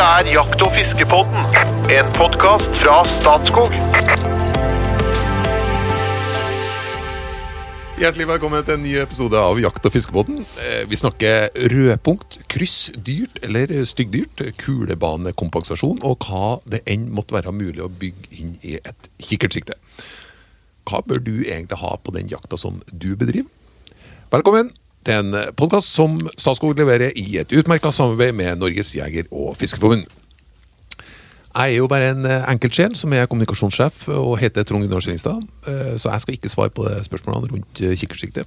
Dette er Jakt- og fiskepodden, en podkast fra Statskog. Hjertelig velkommen til en ny episode av Jakt- og fiskebåten. Eh, Vi snakker rødpunkt, kryss, dyrt eller styggdyrt, kulebanekompensasjon og hva det enn måtte være mulig å bygge inn i et kikkertsikte. Hva bør du egentlig ha på den jakta som du bedriver? Velkommen til en podkast som Statskog leverer i et utmerka samarbeid med Norges jeger- og fiskeforbund. Jeg er jo bare en eh, enkeltsjel som er kommunikasjonssjef og heter Trond Gunnar Skillingstad. eh, Så jeg skal ikke svare på spørsmålene rundt kikkersiktet, kikkertsiktet.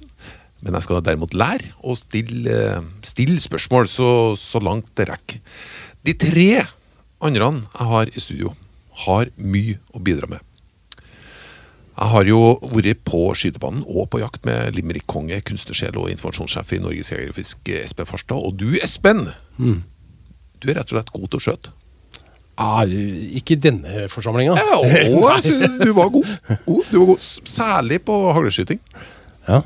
Men jeg skal derimot lære å stille, eh, stille spørsmål så, så langt det rekker. De tre andre jeg har i studio, har mye å bidra med. Jeg har jo vært på skytebanen og på jakt med Limerick-konge, kunstnersjel og informasjonssjef i Norges Geografisk, Espen Farstad. Og du, Espen, du er rett og slett god til å skjøte. Ah, ikke i denne forsamlinga. Ja, og jeg synes du var god. god. Du var god. Særlig på hagleskyting. Ja.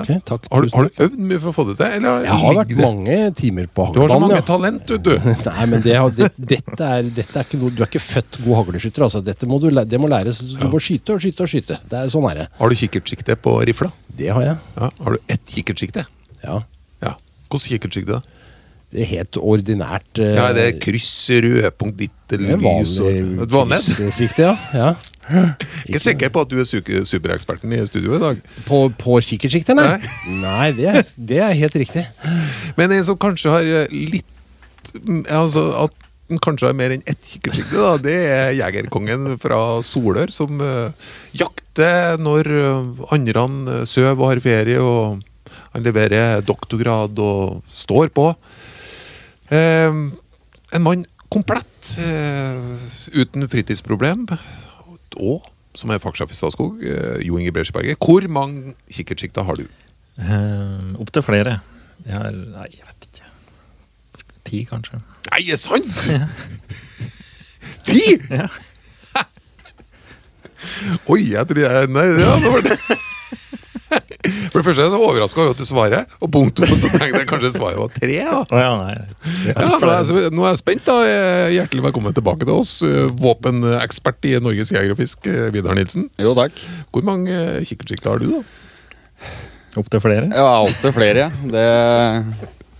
Ok, takk. Har, du- har du øvd mye for å få det til? Eller Jeg har vært mange timer på Du har så mange ja. talent, vet du. Nei, men det, det, dette, er, dette er ikke noe Du er ikke født god hagleskytter. Altså. Dette må du, det må læres. Du må skyte og skyte og skyte. Det er Sånn er det. Har du kikkertsikte på rifla? Det har jeg. Ja. Har du ett kikkertsikte? Ja. Ja. Hvordan kikkertsikte? da? Det er helt ordinært uh, Ja, det er kryss, rødpunkt, ditt det eller er lys vanlig vanlig kryssikte, ja. ja. Ikke sikker på at du er supereksperten i studio i dag. På, på kikkertsikter, nei? Nei. Det er, det er helt riktig. Men en som kanskje har eh, litt mm, Altså at den kanskje har mer enn ett kikkertsikte, da, det er jegerkongen fra Solør, som uh, jakter når uh, andre sover og har ferie, og han leverer doktorgrad og står på. Uh, en mann komplett, uh, uten fritidsproblem, og som er fagsjef i Statskog, uh, Jo Inge Bresjeberget. Hvor mange kikkertsikter har du? Uh, Opptil flere. Jeg har Nei, jeg vet ikke. Ti, kanskje. Nei, er det sant?! Ti?! Ja. Oi, jeg tror jeg Nei, ja, det var det. For det første er overraska over at du svarer, og punkt to, så tenkte jeg kanskje svaret var tre. da. Å ja, nei. Ja, er nå er jeg spent. da. Hjertelig velkommen tilbake til oss. Våpenekspert i Norges Jeger og Fisk, eh, Vidar Nilsen. Jo, takk. Hvor mange kikkertsikter har du, da? Opptil flere? Ja, opptil flere, ja. Det,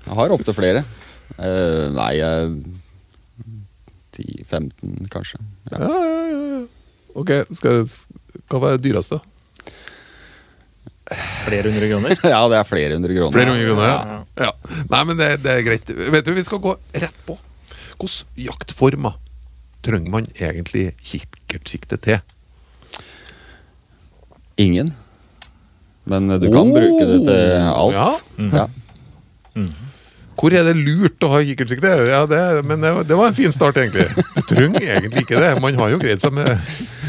jeg har opptil flere. Uh, nei, jeg 10-15, kanskje. Ja. Ja, ja, ja, ja. Ok, skal, hva var det dyreste? Flere hundre kroner? ja, det er flere hundre kroner. Flere hundre kroner, Ja. ja. ja. Nei, men det, det er greit. Vet du, Vi skal gå rett på. Hvilke jaktformer trenger man egentlig kikkertsikte til? Ingen. Men du kan Oh! bruke det til alt. Ja. Ja. Hvor er det lurt å ha kikkertsikte? Ja, det, men det, var- det var en fin start, egentlig. Du trenger egentlig ikke det. Man har jo greid seg med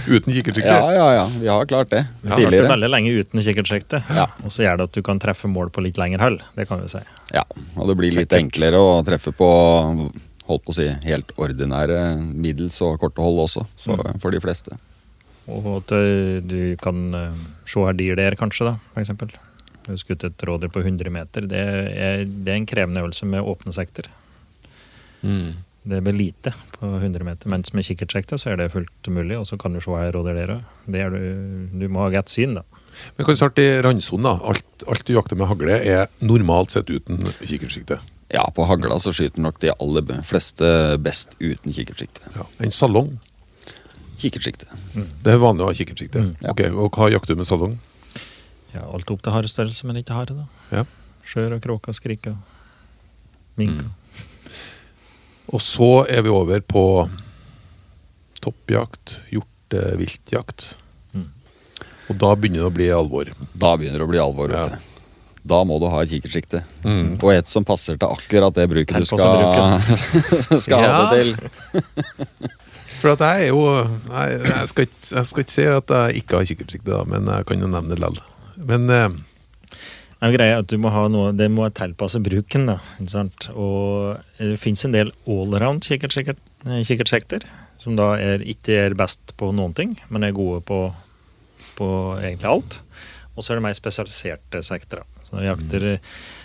uten kikkertsikte. ja, ja, ja. Vi har klart det vi har klart det veldig lenge uten kikkertsikte. Ja. Og så gjør det at du kan treffe mål på litt lengre hold. Det kan vi si. Ja, og det blir litt Sikkert. enklere å treffe på holdt på å si, helt ordinære middels og korte hold også, for, Mm. for de fleste. Og at eh, du kan eh, se her dyr der, kanskje, da, har skutt et rådyr på 100 meter. Det er, det er en krevende øvelse med åpne sekter. Mm. Det blir lite på 100 meter, mens med kikkertsikte så er det fullt mulig, og så kan du se her og der òg. Du, du må ha godt syn, da. Men kan starte i randsonen? da? Alt, alt du jakter med hagle, er normalt sett uten kikkertsikte. Ja, på hagla så skyter nok de aller fleste best uten kikkertsikte. Ja. En salong, Kikkertsikte. det er vanlig å ha kikkertsikte. Mm. Ok, Og hva jakter du med salong? Ja, alt opp til harestørrelse, men ikke hare, da. Ja. Skjør og kråker og skriker. Minker. Og så er vi over på toppjakt, hjorteviltjakt. Mm. Og da begynner det å bli alvor. Da begynner det å bli alvor. Ja. Da må du ha et kikkertsikte. Mm. Og et som passer til akkurat det bruket du Tilpasset skal, skal ha det til. For at jeg er jo jeg, jeg skal, ikke, jeg skal ikke si at jeg ikke har kikkertsikte, da, men jeg kan jo nevne det likevel. Men eh, er jo greia at du må ha noe, det må tilpasse bruken. da, ikke sant? Og Det fins en del allround eh, kikkertsikter, som da er, ikke er best på noen ting, men er gode på, på egentlig alt. Og så er det mer spesialiserte sekter. da. Så jakter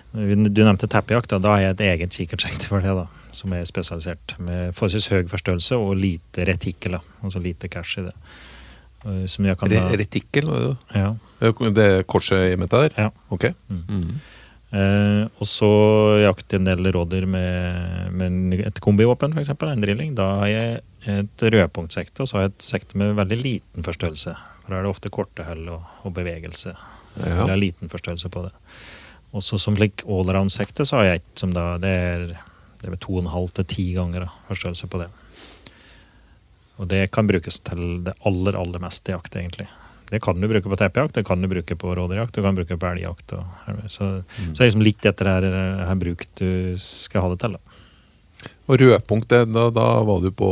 Du nevnte teppejakt. Da, da har jeg et eget kikkertsjekt for det, da, som er spesialisert. Med forholdsvis høy forstørrelse og lite retikkel, altså lite cash i det. Eh, Som jeg kan da, Re retikkel, ja. Det korset i midten der? Ja. Ok. Eh, og så jakte en del rådyr med, med et kombivåpen, f.eks. En drilling. Da har jeg et rødpunktsekte, og så har jeg et sekte med veldig liten forstørrelse. For da er det ofte korte hell og, og bevegelse. Ja. Eller liten forstørrelse på det. Og så som slik allround-sekte så har jeg et som da Det er, det er vel to og en halv til ti ganger da, forstørrelse på det. Og det kan brukes til det aller, aller meste i jakt, egentlig. Det kan du bruke på teppejakt, det kan du bruke på rådyrjakt, du kan bruke på elgjakt. Så, så det er liksom litt etter her, her bruk du skal ha det til. Da. Og rødpunktet, da, da var du på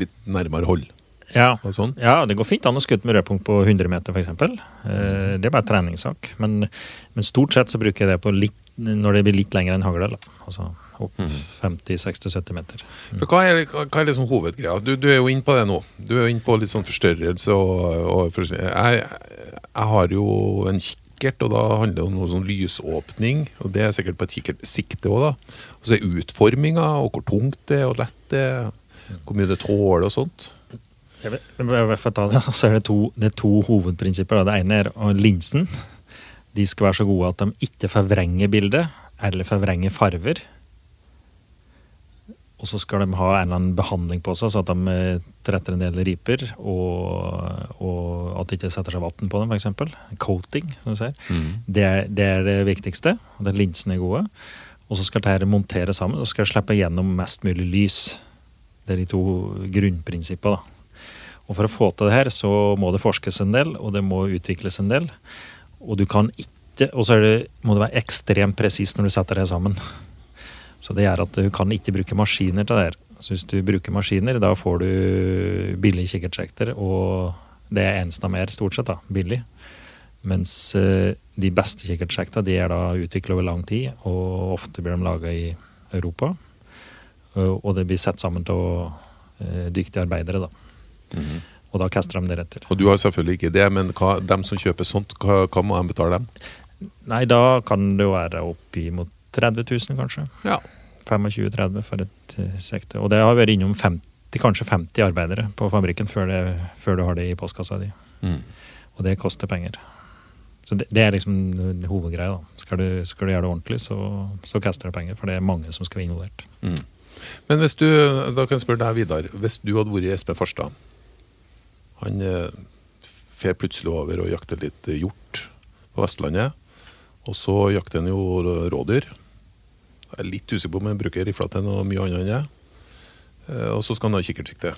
litt nærmere hold? Ja. Sånn? ja, det går fint an å skutte med rødpunkt på 100 meter, f.eks. Eh, det er bare treningssak. Men, men stort sett så bruker jeg det på litt, når det blir litt lenger enn hagl. Altså opp 50-60-70 meter. For hva er, hva er liksom hovedgreia? Du, du er jo inne på det nå. Du er jo inne på litt sånn forstørrelse og, og for, jeg, jeg har jo en kikkert, og da handler det om noe sånn lysåpning. Og det er sikkert på et kikkertsikte òg, da. Og så er utforminga, og hvor tungt det er, og lett det er. Hvor mye det tåler og sånt. Jeg vet- jeg vet- ta det, så er det to, det er to hovedprinsipper. da. Det ene er linsen. De skal være så gode at de ikke forvrenger bildet eller forvrenger farver. Og så skal de ha en eller annen behandling på seg, så at de eh, tretter en del riper. Og, og at det ikke setter seg vann på dem, f.eks. Coating, som du ser. Det, er, det er det viktigste. og at linsene er gode. Og så skal dette montere sammen, og skal slippe gjennom mest mulig lys. Det er de to grunnprinsippene. da. Og for å få til det her, så må det forskes en del, og det må utvikles en del. Og du kan ikke Og så det, må det være ekstremt presis når du setter det sammen. Så det gjør at du kan ikke bruke maskiner til det her. Så hvis du bruker maskiner, da får du billig kikkertsekter, og det er eneste mer, er, stort sett, da, billig. Mens eh, de beste kikkertsjektene, de er da utvikla over lang tid, og ofte blir de laga i Europa. Og det blir satt sammen av eh, dyktige arbeidere, da. Og da kaster de det etter. Og du har selvfølgelig ikke det, men hva, dem som kjøper sånt, hva, hva må de betale dem? Nei, da kan det jo være oppimot 30 000, kanskje. Ja. 25-30 for et eh, sekte. Og det har vært innom 50, kanskje 50 arbeidere på fabrikken før, det, før du har det i postkassa di. Og det koster penger. Så det, det er liksom hovedgreia. da. Skal du, skal du gjøre det ordentlig, så, så kaster det penger, for det er mange som skal være involvert. Men hvis du, da kan jeg spørre deg, Vidar. Hvis du hadde vært Espen Farstad Han eh, fer plutselig over og jakter litt hjort på Vestlandet. Og så jakter han jo rådyr. Jeg er litt usikker på om han bruker rifla til noe mye annet enn det. Eh, Og så skal han ha kikkertsikte.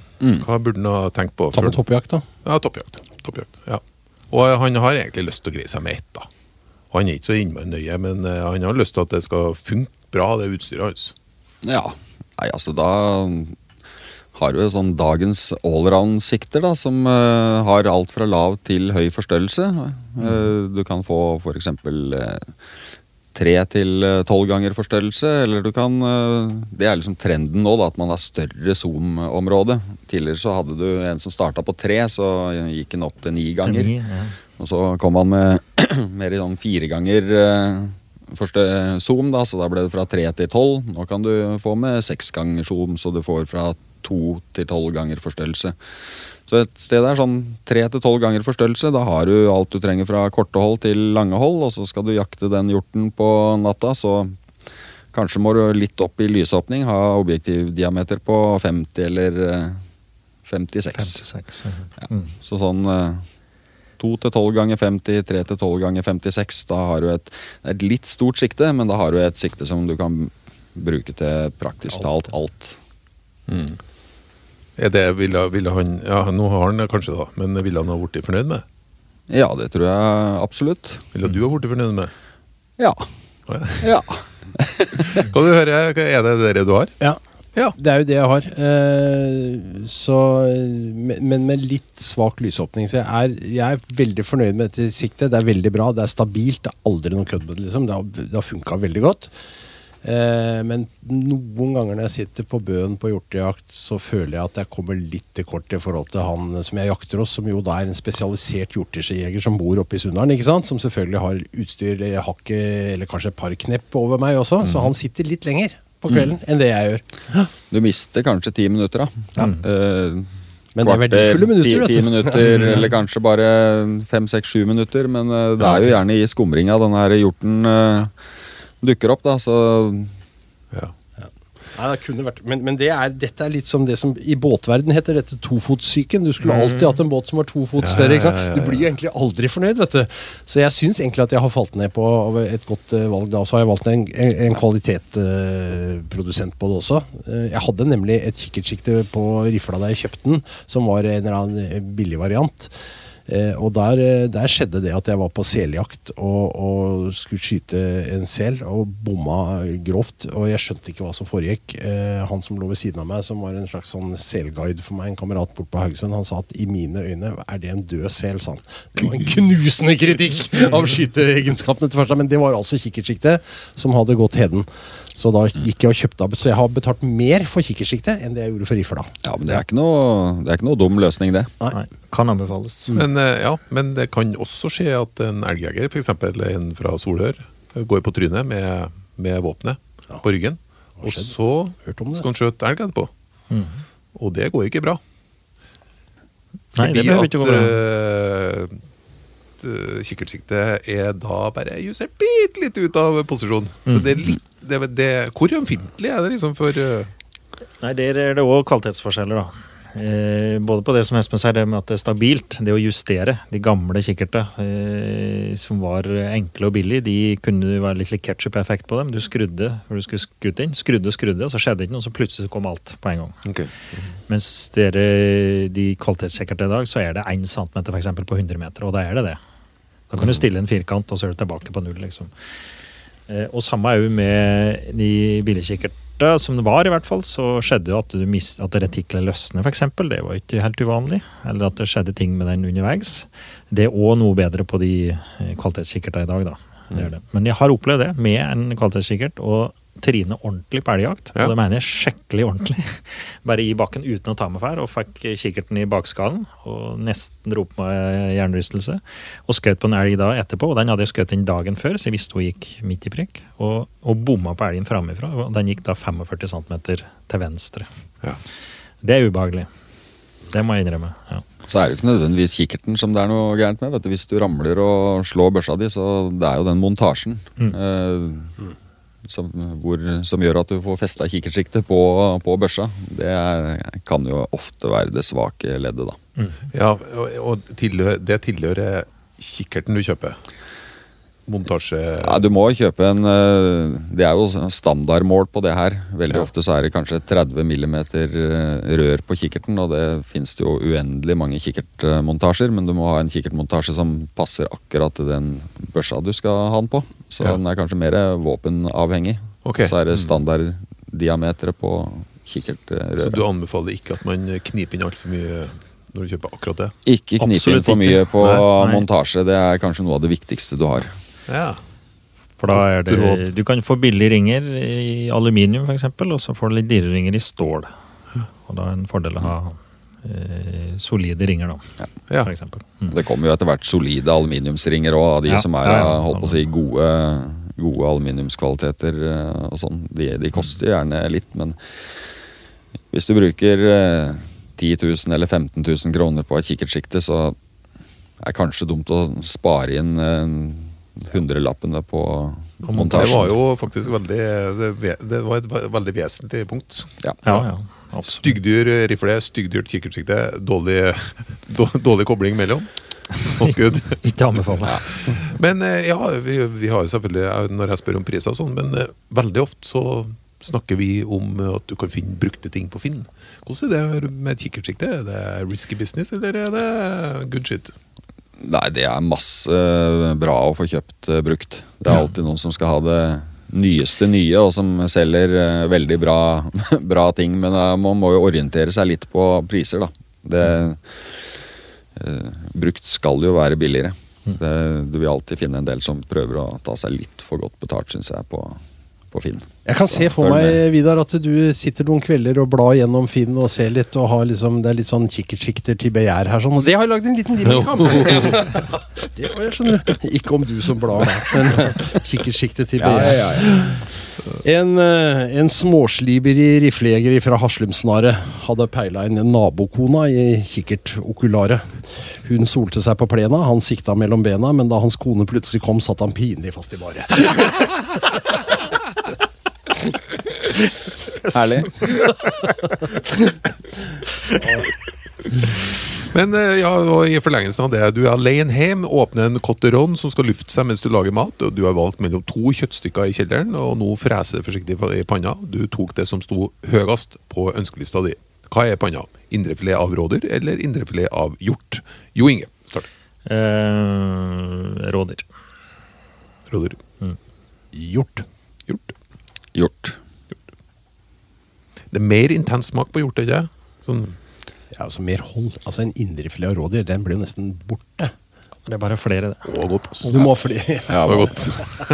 Hva burde han ha tenkt på? Ta på toppjakt, da. Ja, toppjakt. toppjakt ja. Og han har egentlig lyst til å greie seg med ett. da. Han er ikke så innmari nøye, men eh, han har lyst til at det skal funke bra, det utstyret hans. Ja, nei altså da har du sånn dagens allround-sikter da, som uh, har alt fra lav til høy forstørrelse. Uh, du kan få eksempel uh, tre til eh, tolv ganger forstørrelse, eller du kan eh, Det er liksom trenden nå, da, at man har større zoom-område. Tidligere så hadde du en som starta på tre, så gikk den opp til ni ganger. Ni, ja. Og så kom han med mer i sånn fire ganger eh, første zoom, da, så da ble det fra tre til tolv. Nå kan du få med seks ganger zoom, så du får fra to til tolv ganger forstørrelse. Så et sted der sånn tre til tolv ganger forstørrelse, da har du alt du trenger fra korte hold til lange hold, og så skal du jakte den hjorten på natta, så kanskje må du litt opp i lysåpning, ha objektivdiameter på 50 eller eh, 56. 56. ja. Ja. Mm. Så sånn to 2 til 12 ganger 50, 3 til 12 ganger 56. Da har du et, er et litt stort sikte, men da har du et sikte som du kan bruke til praktisk talt alt. Er det, ville, ville han Ja, nå har han det kanskje, da, men ville han ha blitt fornøyd med? Ja, det tror jeg absolutt. Ville du ha blitt fornøyd med? Ja. Oh, ja. Ja. Kan du høre, er det det du har? Ja. Ja. Det er jo det jeg har. Eh, så, men men med litt svak lysåpning. Så jeg er, jeg er veldig fornøyd med dette siktet. Det er veldig bra. Det er stabilt. Det er aldri noe kødd med det. Liksom. Det har, det har funka veldig godt. Eh, men noen ganger når jeg sitter på bøen på hjortejakt, så føler jeg at jeg kommer litt til kort i forhold til han som jeg jakter hos, som jo da er en spesialisert hjortejeger som bor oppe i Sunndalen. Som selvfølgelig har utstyr eller hakket eller kanskje et par knepp over meg også. Så han sitter litt lenger på kvelden enn det jeg gjør. Du mister kanskje ti minutter, da. Eh, Men det er verdifulle minutter, ti, ti minutter, eller kanskje bare fem, seks, sju minutter. Men eh, det er jo gjerne i skumringa denne hjorten eh, dukker opp, da. Så Ja. Nei, det kunne vært, men, men det er, dette er litt som det som i båtverden heter dette tofotssyken. Du skulle alltid hatt en båt som var to fot større. ikke sant? Du blir jo egentlig aldri fornøyd, vet du. Så jeg syns egentlig at jeg har falt ned på et godt eh, valg da. Og så har jeg valgt en, en, en kvalitetsprodusent på det også. Eh, jeg hadde nemlig et kikkertsikte på rifla da jeg kjøpte den, som var en eller annen eh, billig variant. Eh, og der, eh, der skjedde det at jeg var på seljakt og, og skulle skyte en sel, og bomma grovt. Og jeg skjønte ikke hva som foregikk. Eh, han som lå ved siden av meg, som var en slags sånn selguide for meg, en kamerat bort på Haugesund, han sa at i mine øyne er det en død sel, sa han. Det var en knusende kritikk av skyteegenskapene til første, men det var altså kikkertsiktet som hadde gått heden. Så da gikk jeg og kjøpte av. Så jeg har betalt mer for kikkertsiktet enn det jeg gjorde for rifla. ja, men det er ikke noe, det er ikke noe dum løsning, det. Nei, kan anbefales. Men, eh, ja, men det kan også skje at en elgjeger, f.eks. en fra Solør, går på trynet med, med våpenet på ryggen. Og så det. skal han skjøte elg etterpå. Og det går ikke bra. Nei, det Fordi behøver ikke gå bra. at eh, eh, kikkertsiktet er da bare justert bitte litt ut av posisjon. Så det er litt det, det, Hvor ømfintlig er det liksom for uh... Nei, Der er det òg kvalitetsforskjeller, da. Eh, både på det som Espen sier, det med at det er stabilt. Det å justere de gamle kikkertene eh, som var enkle og billige, de kunne være litt like ketsjup-effekt på dem. Du skrudde når du skulle skutt inn. Skrudde og skrudde, og så skjedde ikke noe, så plutselig kom alt på en gang. Mens dere, de kvalitetskikkertene i dag, så er det 1 cm for eksempel, på 100 meter, og da er det det. Da kan du stille en firkant, og så er du tilbake på null, liksom. Eh, og samme er jo med de billigkikkertene, som det var i hvert fall, så skjedde jo at, mist, at retiklet løsner, f.eks. Det var ikke helt uvanlig. Eller at det skjedde ting med den underveis. Det er òg noe bedre på de eh, kvalitetskikkertene i dag, da. Det det. Men jeg har opplevd det med en kvalitetskikkert. og trine ordentlig på elgjakt. Ja. Og det mener jeg skikkelig ordentlig. Bare i bakken uten å ta med fær, og fikk kikkerten i bakskallen. Og nesten dro på meg hjernerystelse. Og skjøt på en elg da etterpå, og den hadde jeg skutt inn dagen før, så jeg visste hun gikk midt i prikk. Og, og bomma på elgen framifra, og den gikk da 45 cm til venstre. Ja. Det er ubehagelig. Det må jeg innrømme. ja. Så er det jo ikke nødvendigvis kikkerten som det er noe gærent med. Vet du. Hvis du ramler og slår børsa di, så det er jo den montasjen eh, som, hvor, som gjør at du får festa kikkertsiktet på, på børsa. Det er, kan jo ofte være det svake leddet, da. Ja, og, og tilhø- det tilhører kikkerten du kjøper. Montasje Ja, du må kjøpe en eh, Det er jo standardmål på det her. Veldig Ja. ofte så er det kanskje 30 mm rør på kikkerten, og det fins det jo uendelig mange kikkertmontasjer, men du må ha en kikkertmontasje som passer akkurat til den børsa du skal ha den på. Så Ja. den er kanskje mer våpenavhengig. Okay. Så er det standarddiameteret på kikkertrøret. Så du anbefaler ikke at man kniper inn altfor mye når du kjøper akkurat det? Ikke knip inn for mye på Nei, nei. montasje. Det er kanskje noe av det viktigste du har. Ja. For da er det, du kan få billige ringer i aluminium, f.eks., og så får du litt dyrere ringer i stål. Og da er det en fordel å ha eh, solide ringer, da, Ja. for eksempel. Mm. Det kommer jo etter hvert solide aluminiumsringer òg, av de Ja, som er ja, holdt på å si, gode, gode aluminiumskvaliteter eh, og sånn. De, de koster gjerne litt, men hvis du bruker eh, 10 000 eller 15 000 kroner på et kikkertsjikte, så er det kanskje dumt å spare inn eh, hundrelappene på Det montasjen. var jo faktisk veldig Det, det var et veldig vesentlig punkt. Ja. Ja, ja, absolutt. Styggdyr rifle, styggdyrt kikkertsikte, dårlig, dårlig kobling mellom. Ikke anbefale. Men eh, ja, vi, vi har jo selvfølgelig, når jeg spør om priser og sånn, men eh, veldig ofte så snakker vi om at du kan finne brukte ting på Finn. Hvordan er det med et kikkertsikte? Er det risky business, eller er det good shit? Nei, det er masse bra å få kjøpt eh, brukt. Det er alltid noen som skal ha det nyeste nye, og som selger eh, veldig bra, bra ting. Men eh, man må jo orientere seg litt på priser, da. Det, eh, brukt skal jo være billigere. Det, du vil alltid finne en del som prøver å ta seg litt for godt betalt, syns jeg, på, på Finn. Jeg kan se for meg. Vidar, at du sitter noen kvelder og blar gjennom Finn og ser litt, og har liksom, det er litt sånn kikkertsikter til begjær her. Sånn. Og det har jeg lagd en liten limerick om! det var jeg, skjønner du. Ikke om du som blar, men kikkertsikter til begjær. En, ja. en småsliber i riflejeger fra Haslumsnaret hadde peila inn nabokona i kikkertokularet. Hun solte seg på plena, han sikta mellom bena, men da hans kone plutselig kom, satt han pinlig fast i baret. Herlig. Men eh, ja, og i forlengelsen av det, du er alene hjemme, åpner en cotteron som skal lufte seg mens du lager mat. og Du har valgt mellom to kjøttstykker i kjelleren, og nå freser det forsiktig i panna. Du tok det som sto høyest på ønskelista di. Hva er panna? Indrefilet av rådyr eller indrefilet av hjort? Jo Inge, start. Eh, rådyr. Rådyr. Mm. Hjort. Gjort. Det er mer intens smak på hjort, ikke Sånn, Ja, altså mer hold. Altså En indrefilet av rådyr den blir jo nesten borte. Det er bare flere, det. å, godt. Du må fly. Ja, det var godt.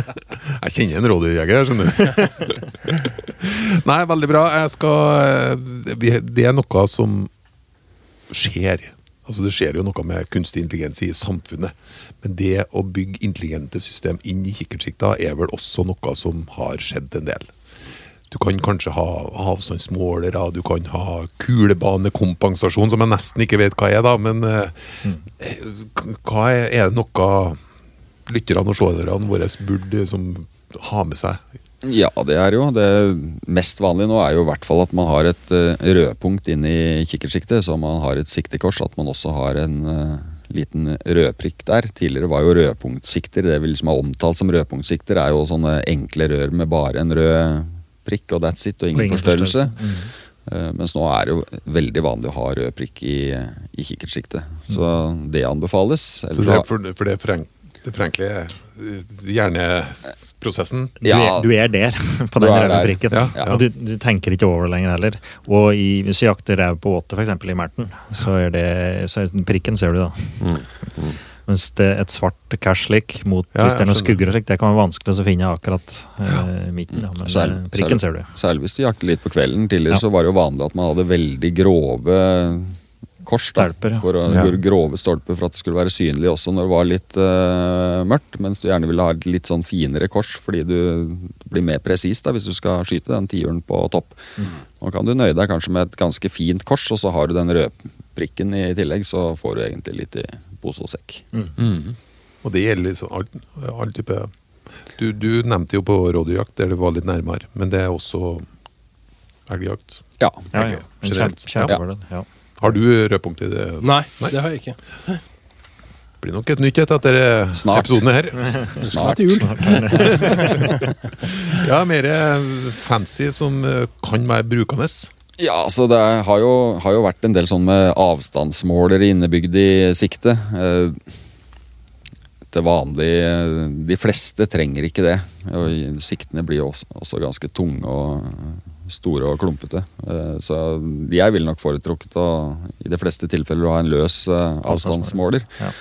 Jeg kjenner en rådyrjeger, skjønner du. Nei, veldig bra. Jeg skal eh, Det er noe som skjer. Altså Det skjer jo noe med kunstig intelligens i samfunnet. Men det å bygge intelligente system inn i kikkertsikta er vel også noe som har skjedd en del. Du kan kanskje ha avstandsmålere, du kan ha kulebanekompensasjon, som jeg nesten ikke vet hva er, da. Men eh, hva er, er det noe lytterne og seerne våre burde som ha med seg? Ja, det er jo det mest vanlige nå er jo i hvert fall at man har et uh, rødpunkt inn i kikkertsiktet, så man har et siktekors, at man også har en uh, liten rødprikk der. Tidligere var jo rødpunktsikter, det vi liksom har omtalt som rødpunktsikter, er jo sånne enkle rør med bare en rød prikk og that's it, og ingen, Og ingen forstørrelse. forstørrelse. Eh, mens nå er det jo veldig vanlig å ha rød prikk i, i kikkertsiktet. Så det anbefales. For Eller det, ha- for, for det, forenk, det forenkler eh, hjerneprosessen. Du, Ja. er, du er der, på den røde prikken. Ja, ja. Og du, du tenker ikke over det lenger heller. Og i, hvis du jakter rev på åte, f.eks. i Merten, så er det så er prikken ser du da. Mens et svart cash slik mot Ja, hvis det er noen skugger og slikt, det kan være vanskelig å finne akkurat eh, midten. Ja, Men Særlig- eh, prikken ser du. Særlig hvis du jakter litt på kvelden. Tidligere Ja. så var det jo vanlig at man hadde veldig grove kors. da, Stolper, ja. For å, Ja. Grove stolper for at det skulle være synlig også når det var litt uh, mørkt. Mens du gjerne ville ha et litt sånn finere kors fordi du blir mer presis hvis du skal skyte den tiuren på topp. Nå kan du nøye deg kanskje med et ganske fint kors, og så har du den rødprikken i tillegg, så får du egentlig litt i pose og sekk. Mm. Og det gjelder liksom all, all type du, du nevnte jo på rådyrjakt, der det var litt nærmere. Men det er også elgjakt. Ja. Ja, ja. En generelt. kjempe. Ja. Har du rødpunkt i det? Nei, Nei. det har jeg ikke. Det blir nok et nytt et etter eh, Snart. episoden her. Snart. Snart jul. Ja, mer eh, fancy som eh, kan være brukende. Ja, altså det har jo, har jo vært en del sånn med avstandsmålere innebygd i siktet. Eh, til vanlig eh, De fleste trenger ikke det. Og siktene blir jo også, også ganske tunge og store og klumpete. Eh, så jeg ville nok foretrukket å i de fleste tilfeller å ha en løs avstandsmåler. Ja.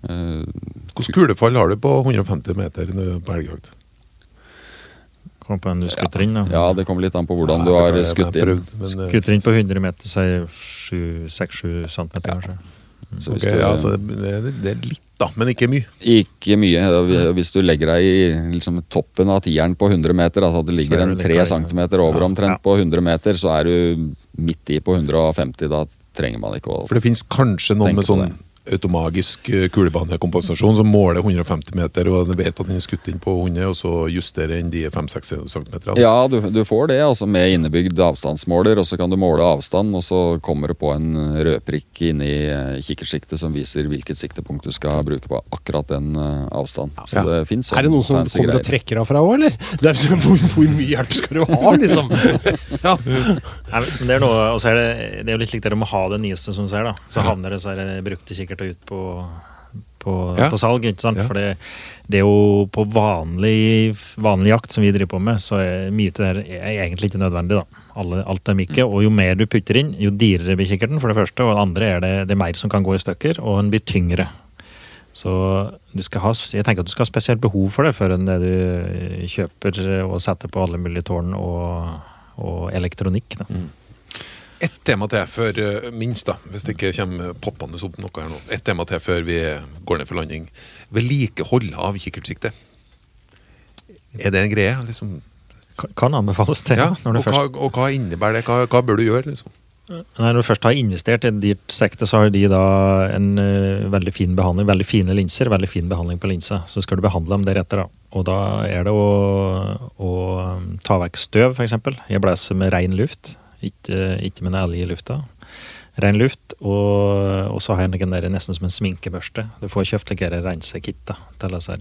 Hvilket kulefall har du på 150 meter på elgjakt? Kom på en du skutter inn. Da. ja, det kommer litt an på hvordan Ja, du har skutt inn. prøvd, eh, Skutter inn på 100 meter, sier 6-7 cm, kanskje. Så hvis ok, du- ja, så det, det, det er litt, da, men ikke mye. Ikke mye. Hvis du legger deg i liksom, toppen av tieren på 100 meter, altså at du ligger er en det tre like- centimeter over Ja, omtrent ja. på 100 meter, så er du midt i på 150. Da trenger man ikke å For det finnes kanskje noen med sånn automagisk eh, kulebanekompensasjon som måler 150 meter, og den vet at den er skutt inn på 100, og så justerer den de 5-6 cm. Ja, du, du får det, altså med innebygd avstandsmåler, og så kan du måle avstand, og så kommer det på en rødprikk inni i kikkertsiktet som viser hvilket siktepunkt du skal bruke på akkurat den avstanden. avstand. Så Ja. det finnes Er det noen som kommer kommer og trekker av fra òg, eller? Det er, sånn, hvor, hvor mye hjelp skal du ha, liksom? Ja. Nei, det er noe, er det, det er jo litt likt det med å ha det nyeste, som du ser. da. Så havner disse her kikkerter ut på, på, Ja. på salg. ikke sant? Ja. For det, det er jo på vanlig, vanlig jakt som vi driver på med, så er mye til det her er egentlig ikke nødvendig. da. Alle, alt er myke, og jo mer du putter inn, jo dyrere blir kikkerten, for det første. Og det andre er det, det er mer som kan gå i stykker, og den blir tyngre. Så du skal ha, jeg tenker at du skal ha spesielt behov for det før enn det du eh, kjøper og setter på alle mulige tårn og, og elektronikk. Da. Ett tema til før eh, minst, da, hvis det ikke kommer poppende opp noe her nå. Ett tema til før vi går ned for landing. Vedlikehold av kikkertsikte. Er det en greie? liksom? Ka- Kan anbefales det. Ja, når du og, først hva, og hva innebærer det? Hva, hva bør du gjøre? liksom? Når du først har investert i et dyrt sekte, så har de da en uh, veldig fin behandling. Veldig fine linser, veldig fin behandling på linse. Så skal du behandle dem deretter. da. Og da er det å, å ta vekk støv, f.eks. Jeg blåser med ren luft, ikke, ikke med noe elg i lufta. Ren luft, og, og så har jeg den der nesten som en sminkebørste. Du får kjøpt like rensekit til disse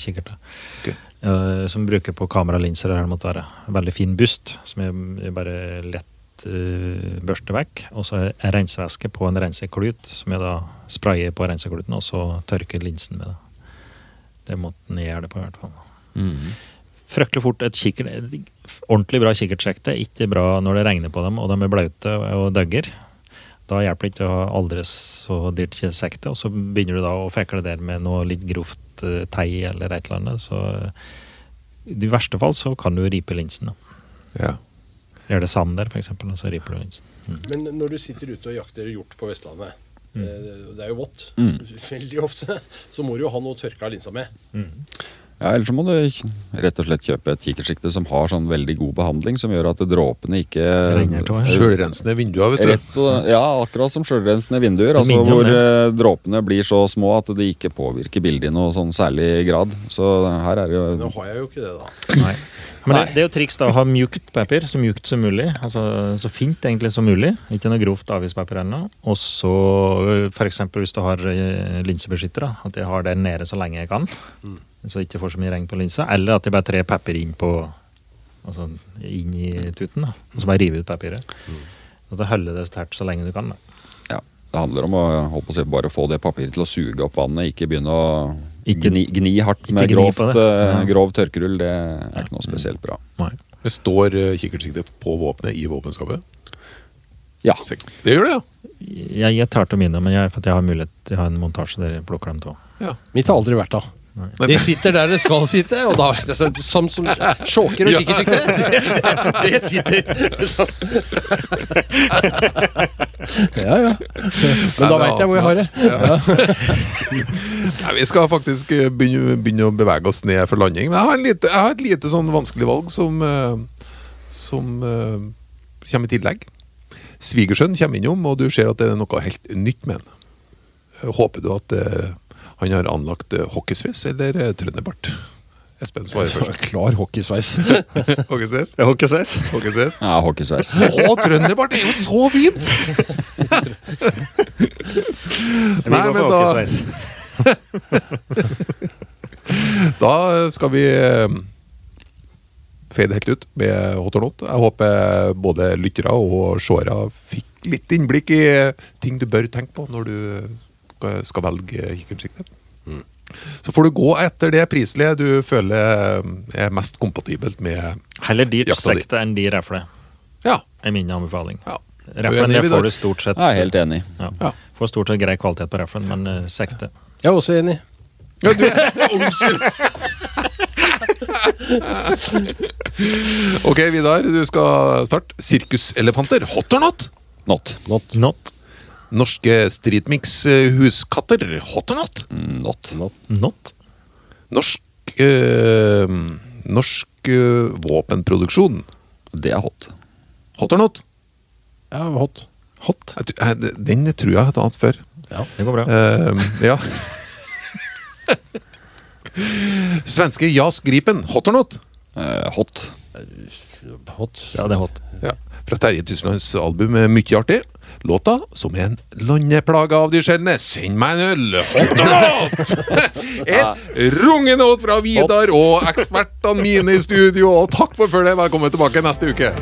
kikkertene. Okay. Uh, Eh, som bruker på kameralinser. Her måtte være. Veldig fin bust, som jeg, bare lett uh, børster vekk. Og så er rensevæske på en renseklut, som jeg da sprayer på rensekluten, og så tørker linsen med det. Det måten jeg gjør det på, i hvert fall. Fryktelig fort et kikkert, ordentlig bra kikkertsekte. Ikke bra når det regner på dem, og de er blaute og døgger. Da hjelper det ikke å ha aldri så dyrt sekte, og så begynner du da å fekle der med noe litt grovt eh, tei eller et eller annet. Så eh, i verste fall så kan du ripe linsen. Ja. Gjør det sand der, for eksempel, og så riper du linsen. Mm. Men når du sitter ute og jakter hjort på Vestlandet, mm. det er jo vått Mm. veldig ofte, så må du jo ha noe å tørke av linsa med. Ja, Eller så må du rett og slett kjøpe et kikkertsikte som har sånn veldig god behandling, som gjør at dråpene ikke. Sjølrensende vinduer, vet du. Rett og, ja, akkurat som sjølrensende vinduer. Altså hvor eh, dråpene blir så små at de ikke påvirker bildet i noe sånn særlig grad. Så her er det jo Nå har jeg jo ikke det, da. Nei. Men det, det er jo triks da å ha mjukt papir, så mjukt som mulig. Altså så fint egentlig som mulig. Ikke noe grovt avispapir ennå. Og så f.eks. hvis du har eh, linsebeskytter, da, at jeg har det nede så lenge jeg kan. Så ikke får så mye regn på linsa. Eller at de bare trer pepper inn på Altså inn i tuten, da. Og så bare river ut papiret. At det holder det sterkt så lenge du kan. da. ja, Det handler om å å si, bare få det papiret til å suge opp vannet, ikke begynne å Ikke- gni, gni hardt ikke med gni grovt, det. eh, Ja. grov tørkerull. Det er ikke noe spesielt bra. Nei. Det står uh, kikkertsikte på våpenet i våpenskapet. Ja. Det gjør det, ja. Jeg, jeg tar til mine, men jeg, for at jeg har mulighet til å ha en montasje der jeg plukker dem to. ja. Mitt har aldri vært da. Det sitter der det skal sitte, og da vet jeg sånn, Som som sjåker og Ja. kikkersikte. Det, det sitter. Ja, ja. Men da veit jeg hvor jeg har det. Nei, vi skal faktisk eh, begynne, begynne å bevege oss ned for landing. Men jeg har, lite, jeg har et lite sånn vanskelig valg som, eh, som uh, kommer i tillegg. Svigersønn kommer innom, og du ser at det er noe helt nytt med han. Eh, Håper du at eh, han har anlagt eh, hockeysveis eller eh, trønderbart? Espen svarer først. Klar hockeysveis. Hockeysveis? Hockeysveis. Hockeysveis? Ja, hockeysveis. Å, trønderbart er jo så fint! Vi Nei, gå men for da- hockeysveis. Da skal vi eh, fade helt ut med hot or not. Jeg håper både lyttere og seere fikk litt innblikk i ting du bør tenke på når du skal- skal velge kikkertsikte. Så får du gå etter det prislige du føler er mest kompatibelt med Heller dyrt Jakta sekte enn dyr refle, Ja. er min anbefaling. ja. Reflen det får du stort sett. Jeg er helt enig. Ja. Ja. Får stort sett grei kvalitet på reflen, men uh, sekte. Jeg er også enig. Ja, du, unnskyld! ok, Vidar, du skal starte. Sirkuselefanter, hot or not? Not. Not. Not. Norske streetmix-huskatter, hot or not? Not. Not. Not. Norsk øh, Norsk øh, våpenproduksjon, Det er hot. hot or not? Ja, hot. Hot. Jeg- Den tror jeg jeg har hatt før. Ja, Det går bra. Uh, ja. Svenske Jas Gripen, hot or not? Uh, hot. Hot. Ja, det er hot. Ja. Fra Terje Tyslands album eh, Mykje artig. Låta, som er en landeplage av de sjeldne, Send meg en øl, hot or not! Et rungende hot fra Vidar og ekspertene mine i studio, og takk for følget. Velkommen tilbake neste uke.